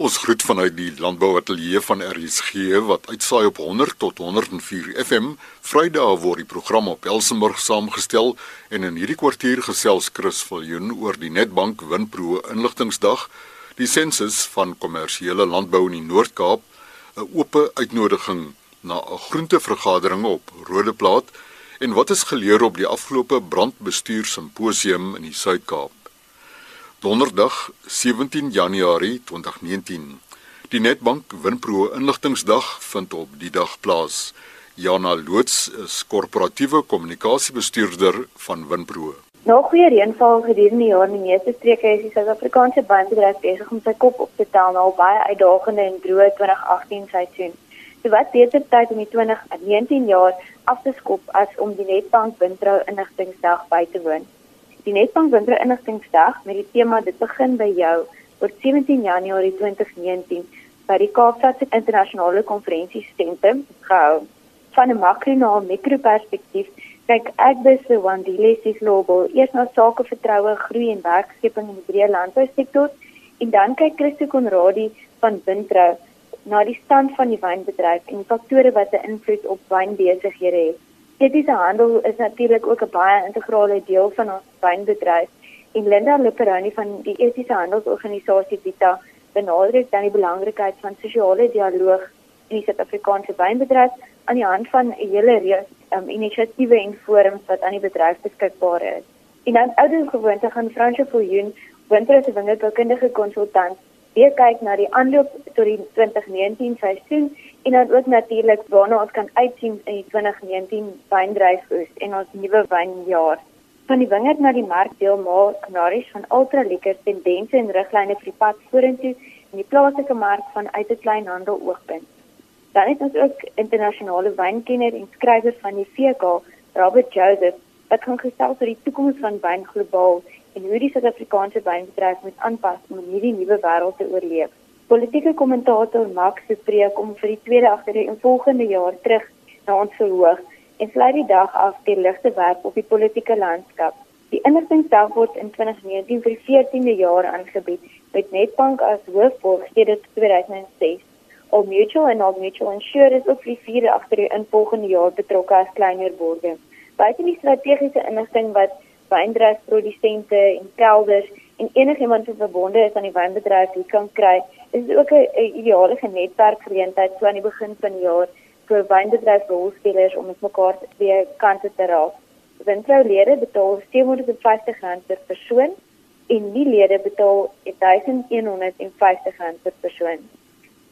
Ons groet vanuit die landbouateljee van RSG wat uitsaai op 100 tot 104 FM. Vrydag word die program op Elsenburg saamgestel en in hierdie kwartier gesels Chris Viljoen oor die Netbank Winpro inligtingsdag, die sensus van kommersiële landbou in die Noord-Kaap, 'n oop uitnodiging na 'n groentevergadering op Rodeplaat en wat is geleer op die afgelope brandbestuur simposium in die Suid-Kaap. Donderdag 17 Januarie 2019. Die Netbank Winpro inligtingsdag vind op die dag plaas. Jana Loots is korporatiewe kommunikasiebestuurder van Winpro. Na goeie reënval gedurende die jaar in die meeste streke is die Suid-Afrikaanse bandbedryf besig om sy kop op te tel na 'n baie uitdagende en droë 2018 seisoen. So wat beter tyd om die 2019 jaar af te skop as om die Netbank Winpro inligtingsdag by te woon. Die Netbank Winter Inligtingsdag met die tema Dit begin by jou word 17 Januarie 2019 by die Kaapstadse Internasionale Konferensiesentrum gehou. Van 'n makro na 'n mikroperspektief kyk ek bis se Wandile se global eers na sake vertroue, groei en werkskeping in die breë landbousektor en dan kyk Christo Konradi van Wintrou na die stand van die wynbedryf en die faktore wat 'n invloed op wynbesighede het. Etiese handel is natuurlik ook 'n baie integrale deel van ons wynbedryf. En Linda Luperoni van die Etiese Handelsorganisasie Vita benadruk dan die belangrikheid van sosiale dialoog in die Suid-Afrikaanse wynbedryf aan die hand van 'n hele reeks um, inisiatiewe en forums wat aan die bedryf beskikbaar is. En dan ouer gewoonte gaan Fransjo Viljoen, winterse wingerdboukundige konsultant, weer kyk na die aanloop tot die 2019 seisoen en dan ook natuurlik waarna ons kan uitsien in die 2019 wyndryfoes en ons nuwe wynjaar. Van die wingerd na die mark deel maak Naris van Ultra Lekker tendense en riglyne vir die pad vorentoe in die plaaslike mark van uit 'n kleinhandel oogpunt. Dan het ons ook internasionale wynkenner en skrywer van die VK, Robert Joseph, wat gaan gesels oor die toekoms van wyn globaal en hoe die Suid-Afrikaanse wynbedryf moet aanpas om hierdie nuwe wêreld te oorleef. Politieke kommentator Max Spreek om vir die tweede agter die volgende jaar terug na ons verhoog en sluit die dag af deur ligte werp op die politieke landskap. Die inligtingsdag word in 2019 vir die 14de jaar aangebied met Netbank as hoofborg sedert 2006. Al Mutual en Al Mutual Insure is ook vir die vierde agter die involgende jaar betrokke as kleiner borgers. Buite die strategiese inligting wat wyndryfprodusente en kelders en enigiemand wat verbonde is aan die wynbedryf kan kry, is ook 'n ideale netwerkgeleentheid so aan die begin van die jaar vir wynbedryfrolspelers om met mekaar weer kante te raak. Windroulede betaal R750 per persoon en nie lede betaal R1150 per persoon.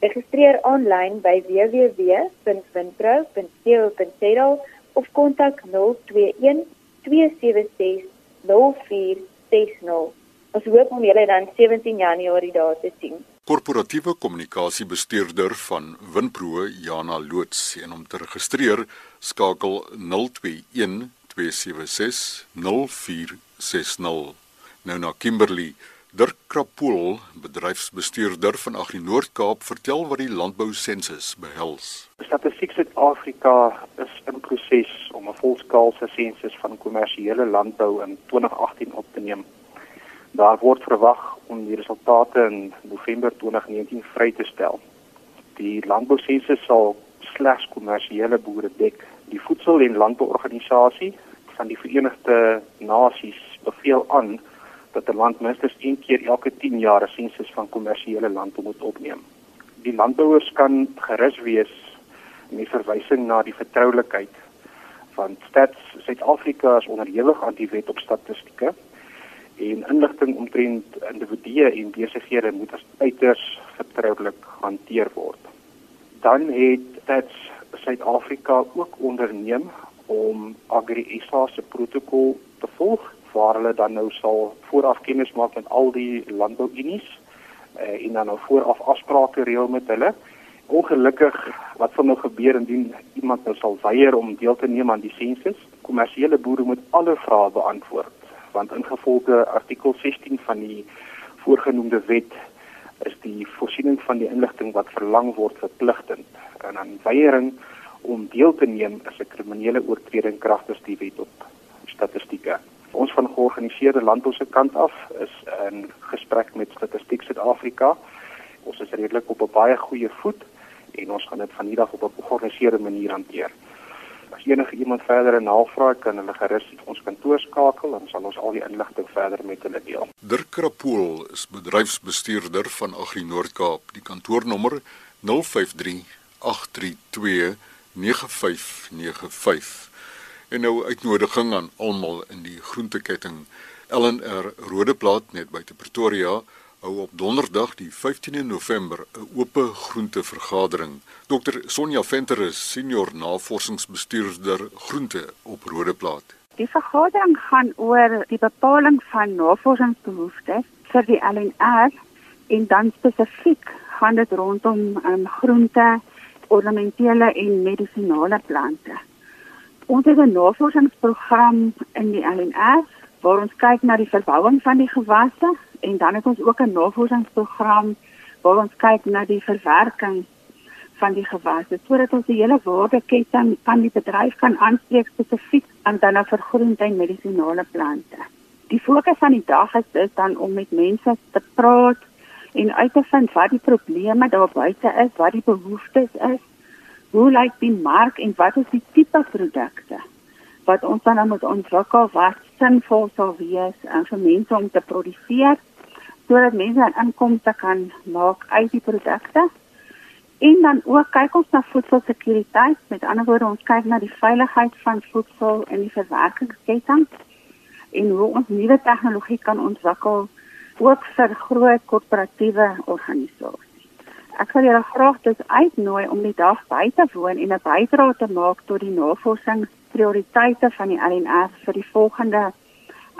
Registreer aanlyn by www.windrou.co.za of kontak 021 276 0460. Ons hoop om julle dan 17 Januarie daar te sien. Korporatiewe kommunikasiebestuurder van Winpro, Jana Loots, en om te registreer, skakel 021 276 0460. Nou na Kimberley Dirk Krapool, bedryfsbestuurder van Agri Noord-Kaap, vertel wat die landbou sensus behels. Statistiek Suid-Afrika is in proses om 'n volskaalse sensus van kommersiële landbou in 2018 op te neem. Daar word verwag om die resultate in November 2019 vry te stel. Die landbousensus sal slegs kommersiële boere dek. Die Voedsel- en Landbouorganisasie van die Verenigde Nasies beveel aan dat 'n land minstens een keer elke 10 jaar 'n sensus van kommersiële landbou moet opneem. Die landbouers kan gerus wees met verwysing na die vertroulikheid van Stats Suid-Afrika is onderhewig aan die wet op statistieke en inligting omtrent individue en besighede moet as uiters vertroulik hanteer word. Dan het Stats Suid-Afrika ook onderneem om Agri-SA se protokol te volg waar hulle dan nou sal vooraf kennis maak met al die landbouunies uh, en dan nou vooraf afsprake reël met hulle. Ongelukkig wat van nou gebeur indien iemand nou sal weier om deel te neem aan die sensus? Kommersiële boere moet alle vrae beantwoord want ingevolge artikel 16 van die voorgenoemde wet is die voorsiening van die inligting wat verlang word verpligtend en aan weiering om deel te neem is 'n kriminele oortreding kragtens die wet op statistieke. Ons van georganiseerde landbou se kant af is in gesprek met Statistiek Suid-Afrika Ons is redelik op 'n baie goeie voet en ons gaan dit van hierdie af op 'n georganiseerde manier hanteer. As enige iemand verdere navraag kan hulle gerus ons kantoor skakel en sal ons al die inligting verder met hulle deel. Dirk Krapool is bedryfsbestuurder van Agri Noord-Kaap. Die kantoornommer 053 832 9595. En nou uitnodiging aan almal in die groenteketting. Ellen R Rodeplaat net buite Pretoria hou op donderdag die 15de November 'n oop groente vergadering. Dr Sonja Venter is senior navorsingsbestuurder groente op Rodeplaat. Die vergadering gaan oor die bepaling van navorsingsbehoeftes vir die LNR en dan spesifiek gaan dit rondom um, groente, ornamentele en medisinale plante. Ons het 'n navorsingsprogram in die LNR waar ons kyk na die verbouing van die gewasse en dan het ons ook 'n navorsingsprogram waar ons kyk na die verwerking van die gewasse sodat ons die hele waardeketting van die bedryf kan aanspreek spesifiek aan dan na vergroente en medisinale plante. Die fokus van die dag is dit dan om met mense te praat en uit te vind wat die probleme daar buite is, wat die behoeftes is, hoe lyk die mark en wat is die tipe produkte wat ons dan moet ontwikkel wat sinvol sal wees uh, vir mense om te produseer sodat mense 'n inkomste kan maak uit die produkte. En dan ook kyk ons na voedselsekuriteit. Met ander woorde, ons kyk na die veiligheid van voedsel in die verwerkingsketting en hoe ons nuwe tegnologie kan ontwikkel ook vir groot korporatiewe organisasies. Ek wil julle graag dus uitnooi om die dag by te woon en 'n bydrae te maak tot die navorsingsprioriteite van die LNR vir die volgende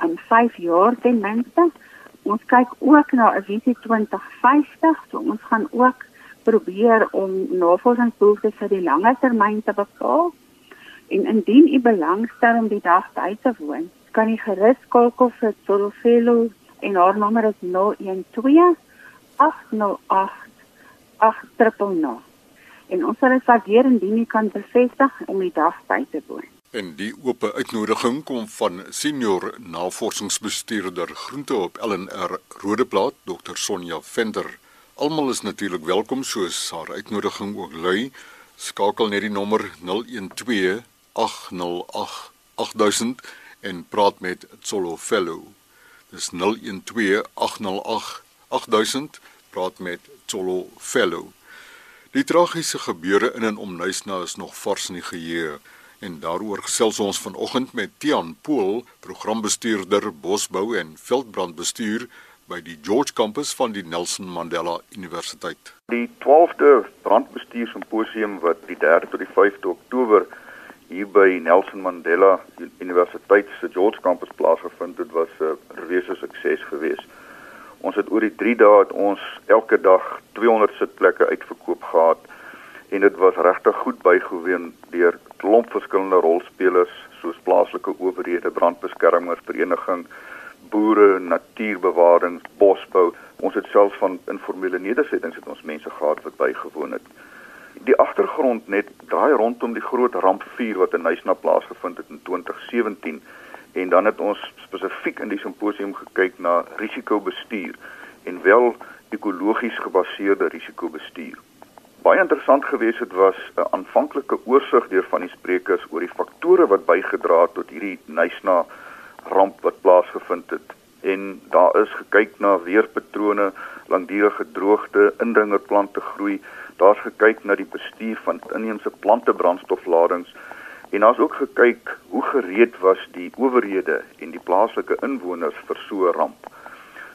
um, 5 jaar ten minste. Ons kyk ook na 'n visie 2050, so ons gaan ook probeer om navorsingsbehoeftes vir die langer termyn te bepaal. En indien u belangstel om die dag by te woon, kan u gerus skakel vir Solofelo en haar nommer is 012 808 8000. En ons sal dit waardeer indien u kan bevestig om die dag by te woon. En die oop uitnodiging kom van senior navorsingsbestuurder groente op LNR Rodeplaat Dr Sonja Venter. Almal is natuurlik welkom soos haar uitnodiging ook lui. Skakel net die nommer 012 808 8000 en praat met Tsolo Fellow. Dis 012 808 8000 praat met Tsolo Fellow. Die tragiese gebeure in en om Nuisna is nog vars in die geheue en daaroor gesels ons vanoggend met Tian Pool, programbestuurder Bosbou en Veldbrandbestuur by die George Campus van die Nelson Mandela Universiteit. Die 12de brandbestuur simposium wat die 3de tot die 5de Oktober hier by Nelson Mandela Universiteit se George Campus plaasgevind het, was 'n reuse sukses geweest. Ons het oor die 3 dae het ons elke dag 200 sitplekke uitverkoop gehad en dit was regtig goed bygewoon deur klomp verskillende rolspelers soos plaaslike owerhede, brandbeskermingsvereniging, boere, natuurbewaring, bosbou. Ons het selfs van informele nedersettings het ons mense gehad wat bygewoon het. Die agtergrond net draai rondom die groot rampvuur wat in Nysna plaasgevind het in 2017 en dan het ons spesifiek in die simposium gekyk na risikobestuur en wel ekologies gebaseerde risikobestuur baie interessant geweest het was 'n aanvanklike oorsig deur van die sprekers oor die faktore wat bygedra het tot hierdie Nysna ramp wat plaasgevind het. En daar is gekyk na weerpatrone, langdurige droogte, indringerplante groei. Daar's gekyk na die bestuur van inheemse plantebrandstofladings en daar's ook gekyk hoe gereed was die owerhede en die plaaslike inwoners vir so 'n ramp.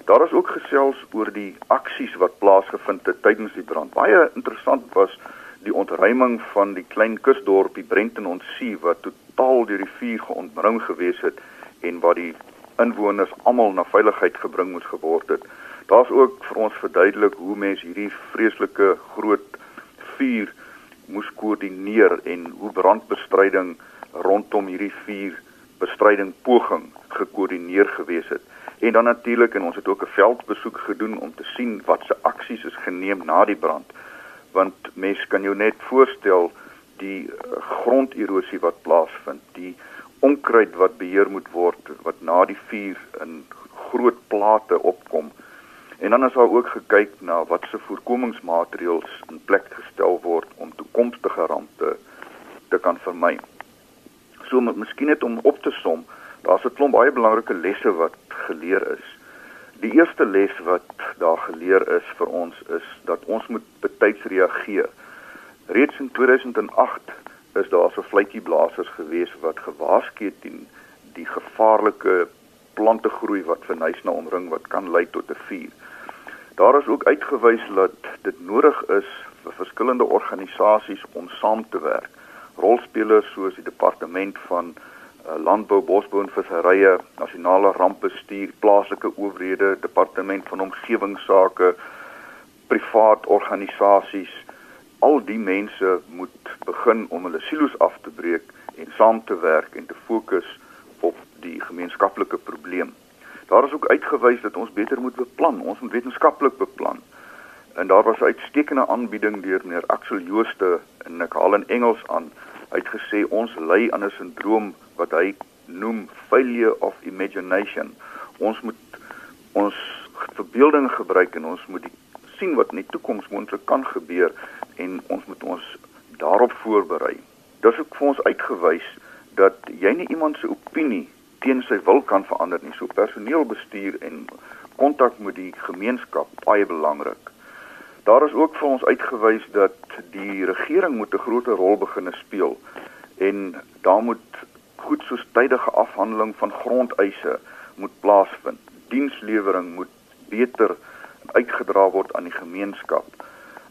Daar is ook gesels oor die aksies wat plaasgevind het tydens die brand. Baie interessant was die ontruiming van die klein kusdorpie Brenton on Sea wat totaal deur die vuur geontbring gewees het en waar die inwoners almal na veiligheid gebring moes geword het. Daar's ook vir ons verduidelik hoe mense hierdie vreeslike groot vuur moes koördineer en hoe brandbestryding rondom hierdie vuur bestryding poging gekoördineer gewees het. En dan natuurlik en ons het ook 'n veldbesoek gedoen om te sien wat se aksies is geneem na die brand. Want mense kan jou net voorstel die eh, gronderosie wat plaasvind, die onkruid wat beheer moet word wat na die vuur in groot plate opkom. En dan is daar ook gekyk na wat se voorkomingsmaatreëls in plek gestel word om toekomstige rampe te kan vermy. So met miskien net om op te som, daar's 'n klomp baie belangrike lesse wat geleer is. Die eerste les wat daar geleer is vir ons is dat ons moet betyds reageer. Reeds in 2008 is daar so vletjieblassers gewees wat gewaarsku het teen die gevaarlike plantegroei wat vir Nysna omring wat kan lei tot 'n vuur. Daar is ook uitgewys dat dit nodig is vir verskillende organisasies om saam te werk. Rolspelers soos die departement van landbou, bosbou en visserye, nasionale rampbestuur, plaaslike owerhede, departement van omgewingsake, privaat organisasies, al die mense moet begin om hulle silo's af te breek en saam te werk en te fokus op die gemeenskaplike probleem. Daar is ook uitgewys dat ons beter moet beplan, ons moet wetenskaplik beplan. En daar was 'n uitstekende aanbieding deur meneer Axel Jooste en ek haal in Engels aan. Hy het gesê ons ly aan 'n sindroom wat hy noem failure of imagination. Ons moet ons verbeelding gebruik en ons moet sien wat in die toekoms moontlik kan gebeur en ons moet ons daarop voorberei. Dit is ook vir ons uitgewys dat jy nie iemand se opinie teen sy wil kan verander nie. So personeelbestuur en kontak met die gemeenskap baie belangrik. Daar is ook vir ons uitgewys dat die regering moet 'n groter rol begine speel en daar moet goed soos tydige afhandeling van grondeise moet plaasvind. Dienslewering moet beter uitgedra word aan die gemeenskap.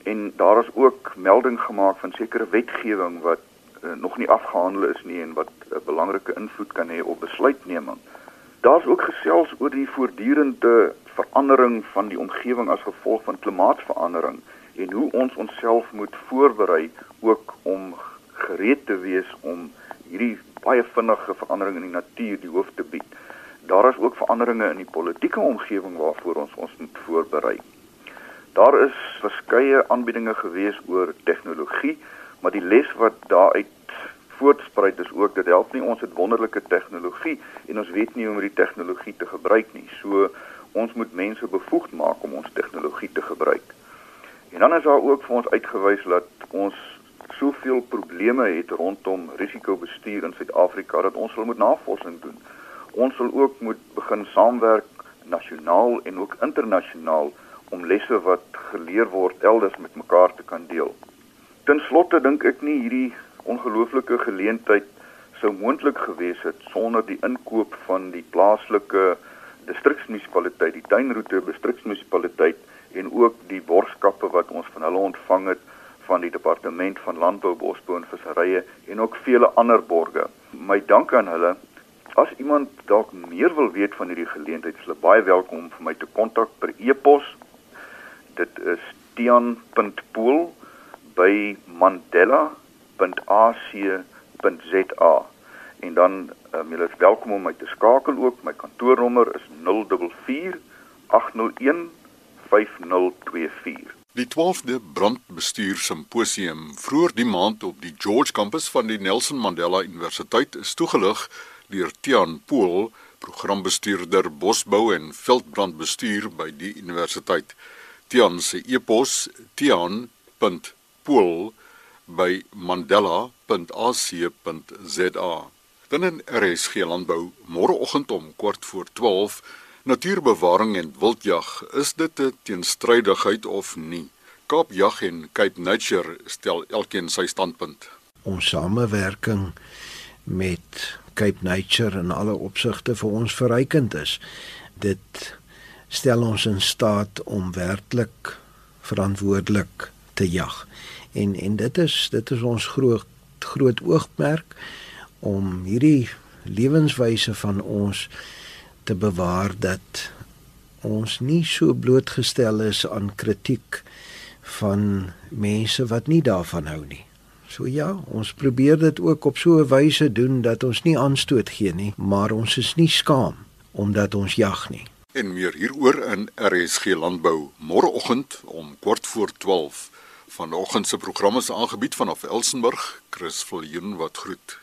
En daar is ook melding gemaak van sekere wetgewing wat uh, nog nie afgehandel is nie en wat 'n uh, belangrike invloed kan hê op besluitneming. Daar's ook gesels oor die voortdurende verandering van die omgewing as gevolg van klimaatsverandering en hoe ons onsself moet voorberei ook om gereed te wees om hierdie baie vinnige verandering in die natuur die hoof te bied. Daar is ook veranderinge in die politieke omgewing waarvoor ons ons moet voorberei. Daar is verskeie aanbiedinge gewees oor tegnologie maar die les wat daaruit voortspruit is ook dat help nie ons het wonderlike tegnologie en ons weet nie hoe om die tegnologie te gebruik nie. So ons moet mense bevoegd maak om ons tegnologie te gebruik. En dan is daar ook vir ons uitgewys dat ons soveel probleme het rondom risikobestuur in Suid-Afrika dat ons wil moet navorsing doen. Ons wil ook moet begin saamwerk nasionaal en ook internasionaal om lesse wat geleer word elders met mekaar te kan deel. Ten slotte dink ek nie hierdie ongelooflike geleentheid sou moontlik gewees het sonder die inkoop van die plaaslike distriksmunisipaliteit, die Tuinroete distriksmunisipaliteit en ook die borgskappe wat ons van hulle ontvang het van die departement van landbou, bosbou en visserye en ook vele ander borge. My dank aan hulle. As iemand dalk meer wil weet van hierdie geleentheid, is hulle baie welkom om vir my te kontak per e-pos. Dit is tian.pool@ by mandela.ac.za en dan um, julle is welkom om my te skakel ook my kantoornommer is 044 801 5024 Die 12de brandbestuur simposium vroeër die maand op die George kampus van die Nelson Mandela Universiteit is toegelig deur Tian Pool, programbestuurder bosbou en veldbrandbestuur by die universiteit. Tian se e-pos tian.pool pool by mandela.ac.za. Dan in RSG landbou môreoggend om kort voor 12 natuurbewaring en wildjag is dit 'n teenstrydigheid of nie? Kaapjag en Cape Nature stel elkeen sy standpunt. Ons samewerking met Cape Nature in alle opsigte vir ons verrykend is. Dit stel ons in staat om werklik verantwoordelik te jag en en dit is dit is ons groot groot oogmerk om hierdie lewenswyse van ons te bewaar dat ons nie so blootgestel is aan kritiek van mense wat nie daarvan hou nie. So ja, ons probeer dit ook op so 'n wyse doen dat ons nie aanstoot gee nie, maar ons is nie skaam omdat ons jag nie. En meer hieroor in RSG Landbou môreoggend om kort voor 12 Vanoggend se program is aangebied vanaf Elsenburg. Chris Viljoen wat groet.